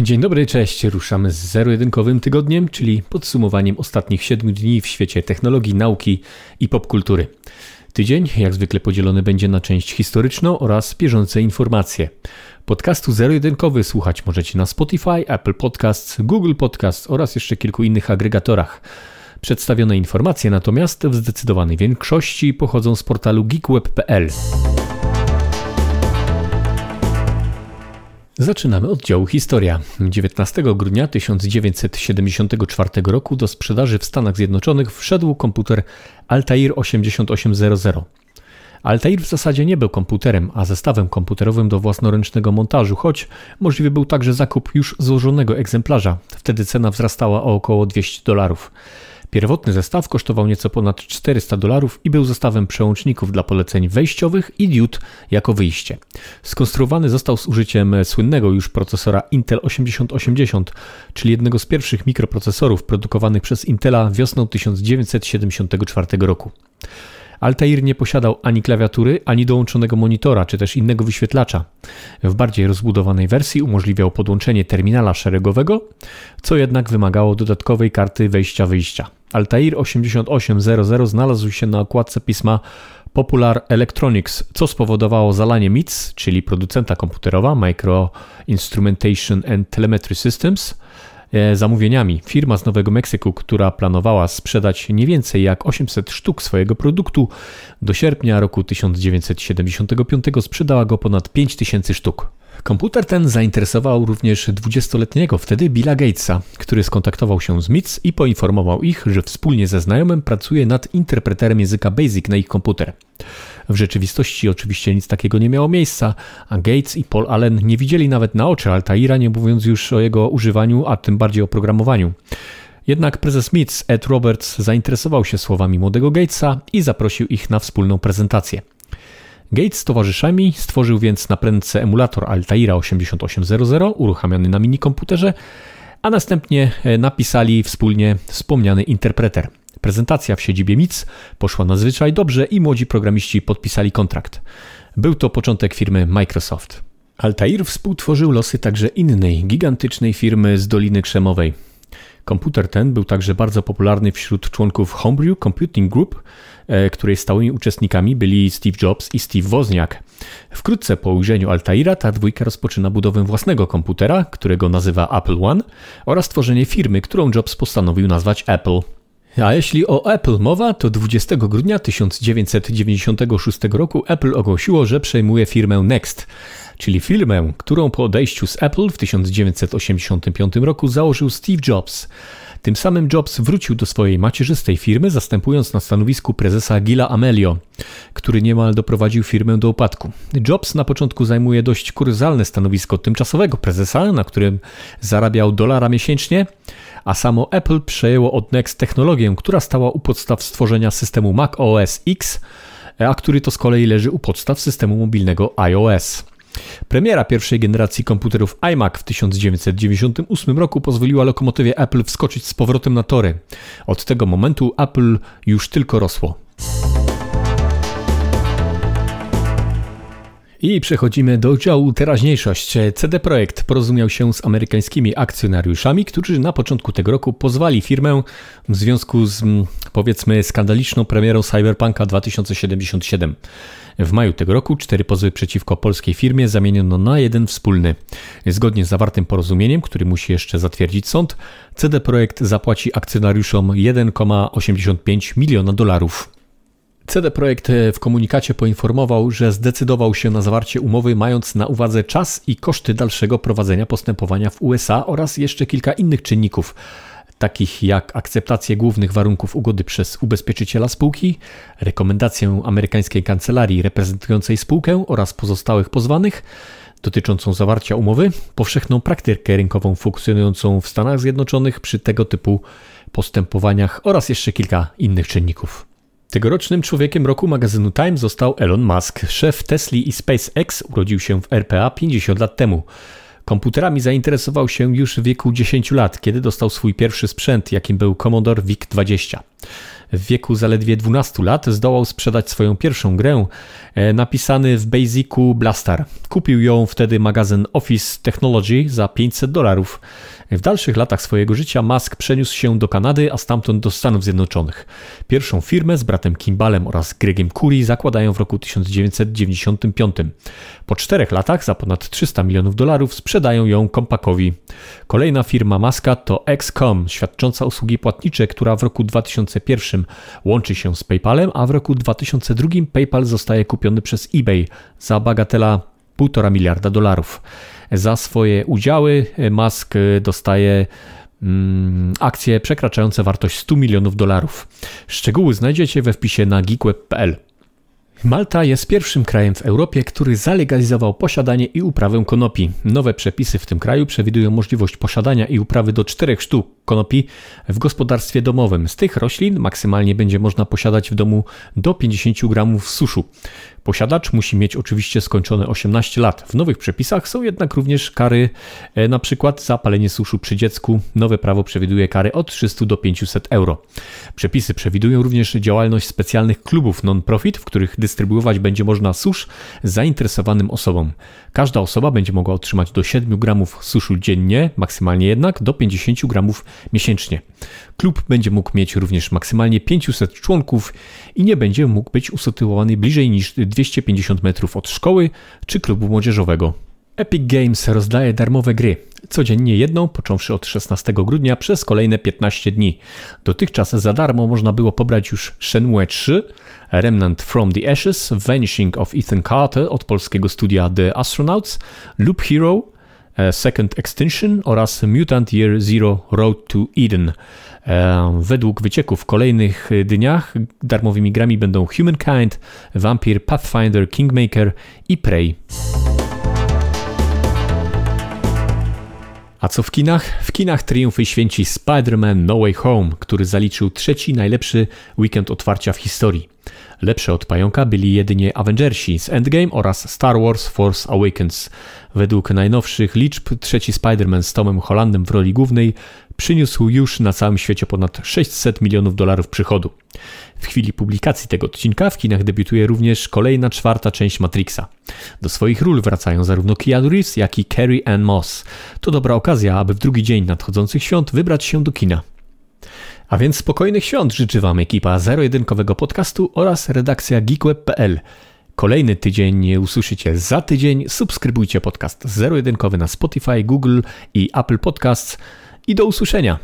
Dzień dobry, cześć. Ruszamy z zero-jedynkowym tygodniem, czyli podsumowaniem ostatnich 7 dni w świecie technologii, nauki i popkultury. Tydzień, jak zwykle, podzielony będzie na część historyczną oraz bieżące informacje. Podcastu zero-jedynkowy słuchać możecie na Spotify, Apple Podcasts, Google Podcasts oraz jeszcze kilku innych agregatorach. Przedstawione informacje natomiast w zdecydowanej większości pochodzą z portalu geekweb.pl. Zaczynamy od działu Historia. 19 grudnia 1974 roku do sprzedaży w Stanach Zjednoczonych wszedł komputer Altair 8800. Altair w zasadzie nie był komputerem, a zestawem komputerowym do własnoręcznego montażu, choć możliwy był także zakup już złożonego egzemplarza. Wtedy cena wzrastała o około 200 dolarów. Pierwotny zestaw kosztował nieco ponad 400 dolarów i był zestawem przełączników dla poleceń wejściowych i diod jako wyjście. Skonstruowany został z użyciem słynnego już procesora Intel 8080, czyli jednego z pierwszych mikroprocesorów produkowanych przez Intela wiosną 1974 roku. Altair nie posiadał ani klawiatury, ani dołączonego monitora, czy też innego wyświetlacza. W bardziej rozbudowanej wersji umożliwiał podłączenie terminala szeregowego, co jednak wymagało dodatkowej karty wejścia-wyjścia. Altair 8800 znalazł się na okładce pisma Popular Electronics, co spowodowało zalanie MITS, czyli producenta komputerowa Micro Instrumentation and Telemetry Systems, zamówieniami. Firma z Nowego Meksyku, która planowała sprzedać nie więcej jak 800 sztuk swojego produktu, do sierpnia roku 1975 sprzedała go ponad 5000 sztuk. Komputer ten zainteresował również 20-letniego wtedy Billa Gatesa, który skontaktował się z MITS i poinformował ich, że wspólnie ze znajomym pracuje nad interpreterem języka BASIC na ich komputer. W rzeczywistości oczywiście nic takiego nie miało miejsca, a Gates i Paul Allen nie widzieli nawet na oczy Altaira, nie mówiąc już o jego używaniu, a tym bardziej o programowaniu. Jednak prezes MITS Ed Roberts zainteresował się słowami młodego Gatesa i zaprosił ich na wspólną prezentację. Gates z towarzyszami stworzył więc na prędce emulator Altaira 8800 uruchamiany na minikomputerze, a następnie e, napisali wspólnie wspomniany interpreter. Prezentacja w siedzibie MIC poszła nadzwyczaj dobrze i młodzi programiści podpisali kontrakt. Był to początek firmy Microsoft. Altair współtworzył losy także innej, gigantycznej firmy z Doliny Krzemowej. Komputer ten był także bardzo popularny wśród członków Homebrew Computing Group, E, której stałymi uczestnikami byli Steve Jobs i Steve Wozniak. Wkrótce po ujrzeniu Altaira ta dwójka rozpoczyna budowę własnego komputera, którego nazywa Apple One oraz tworzenie firmy, którą Jobs postanowił nazwać Apple. A jeśli o Apple mowa, to 20 grudnia 1996 roku Apple ogłosiło, że przejmuje firmę Next, czyli firmę, którą po odejściu z Apple w 1985 roku założył Steve Jobs. Tym samym Jobs wrócił do swojej macierzystej firmy, zastępując na stanowisku prezesa Gila Amelio, który niemal doprowadził firmę do upadku. Jobs na początku zajmuje dość kuryzalne stanowisko tymczasowego prezesa, na którym zarabiał dolara miesięcznie, a samo Apple przejęło od Next technologię, która stała u podstaw stworzenia systemu Mac OS X, a który to z kolei leży u podstaw systemu mobilnego iOS. Premiera pierwszej generacji komputerów iMac w 1998 roku pozwoliła lokomotywie Apple wskoczyć z powrotem na tory. Od tego momentu Apple już tylko rosło. I przechodzimy do działu teraźniejszość. CD Projekt porozumiał się z amerykańskimi akcjonariuszami, którzy na początku tego roku pozwali firmę w związku z mm, powiedzmy skandaliczną premierą Cyberpunka 2077. W maju tego roku cztery pozwy przeciwko polskiej firmie zamieniono na jeden wspólny. Zgodnie z zawartym porozumieniem, który musi jeszcze zatwierdzić sąd, CD Projekt zapłaci akcjonariuszom 1,85 miliona dolarów. CD Projekt w komunikacie poinformował, że zdecydował się na zawarcie umowy, mając na uwadze czas i koszty dalszego prowadzenia postępowania w USA oraz jeszcze kilka innych czynników takich jak akceptację głównych warunków ugody przez ubezpieczyciela spółki, rekomendację amerykańskiej kancelarii reprezentującej spółkę oraz pozostałych pozwanych dotyczącą zawarcia umowy, powszechną praktykę rynkową funkcjonującą w Stanach Zjednoczonych przy tego typu postępowaniach oraz jeszcze kilka innych czynników. Tegorocznym człowiekiem roku magazynu Time został Elon Musk. Szef Tesla i SpaceX urodził się w RPA 50 lat temu. Komputerami zainteresował się już w wieku 10 lat, kiedy dostał swój pierwszy sprzęt, jakim był Commodore VIC-20. W wieku zaledwie 12 lat zdołał sprzedać swoją pierwszą grę, e, napisany w Basicu Blaster. Kupił ją wtedy magazyn Office Technology za 500 dolarów. W dalszych latach swojego życia Musk przeniósł się do Kanady, a stamtąd do Stanów Zjednoczonych. Pierwszą firmę z bratem Kimbalem oraz Gregiem Curry zakładają w roku 1995. Po czterech latach za ponad 300 milionów dolarów sprzedają ją Compacowi. Kolejna firma Muska to XCOM, świadcząca usługi płatnicze, która w roku 2001 łączy się z PayPalem, a w roku 2002 PayPal zostaje kupiony przez eBay za bagatela 1,5 miliarda dolarów. Za swoje udziały Musk dostaje mm, akcje przekraczające wartość 100 milionów dolarów. Szczegóły znajdziecie we wpisie na geekweb.pl. Malta jest pierwszym krajem w Europie, który zalegalizował posiadanie i uprawę konopi. Nowe przepisy w tym kraju przewidują możliwość posiadania i uprawy do czterech sztuk konopi w gospodarstwie domowym. Z tych roślin maksymalnie będzie można posiadać w domu do 50 gramów suszu. Posiadacz musi mieć oczywiście skończone 18 lat. W nowych przepisach są jednak również kary, e, na przykład za palenie suszu przy dziecku. Nowe prawo przewiduje kary od 300 do 500 euro. Przepisy przewidują również działalność specjalnych klubów non-profit, w których dystrybuować będzie można susz zainteresowanym osobom. Każda osoba będzie mogła otrzymać do 7 gramów suszu dziennie, maksymalnie jednak do 50 gramów miesięcznie. Klub będzie mógł mieć również maksymalnie 500 członków i nie będzie mógł być usytuowany bliżej niż 250 metrów od szkoły czy klubu młodzieżowego. Epic Games rozdaje darmowe gry. Codziennie jedną, począwszy od 16 grudnia przez kolejne 15 dni. Dotychczas za darmo można było pobrać już Shenmue 3, Remnant from the Ashes, Vanishing of Ethan Carter od polskiego studia The Astronauts, Loop Hero, Second Extinction oraz Mutant Year Zero Road to Eden. E, według wycieków w kolejnych dniach darmowymi grami będą Humankind, Vampire, Pathfinder, Kingmaker i Prey. A co w kinach? W kinach triumfy święci Spider-Man No Way Home, który zaliczył trzeci najlepszy weekend otwarcia w historii. Lepsze od pająka byli jedynie Avengersi z Endgame oraz Star Wars Force Awakens. Według najnowszych liczb trzeci Spider-Man z Tomem Hollandem w roli głównej przyniósł już na całym świecie ponad 600 milionów dolarów przychodu. W chwili publikacji tego odcinka w kinach debiutuje również kolejna czwarta część Matrixa. Do swoich ról wracają zarówno Keanu Reeves, jak i Carrie Ann Moss. To dobra okazja, aby w drugi dzień nadchodzących świąt wybrać się do kina. A więc spokojnych świąt życzy Wam ekipa zero-jedynkowego podcastu oraz redakcja geekweb.pl. Kolejny tydzień usłyszycie za tydzień. Subskrybujcie podcast zero-jedynkowy na Spotify, Google i Apple Podcasts. I do usłyszenia.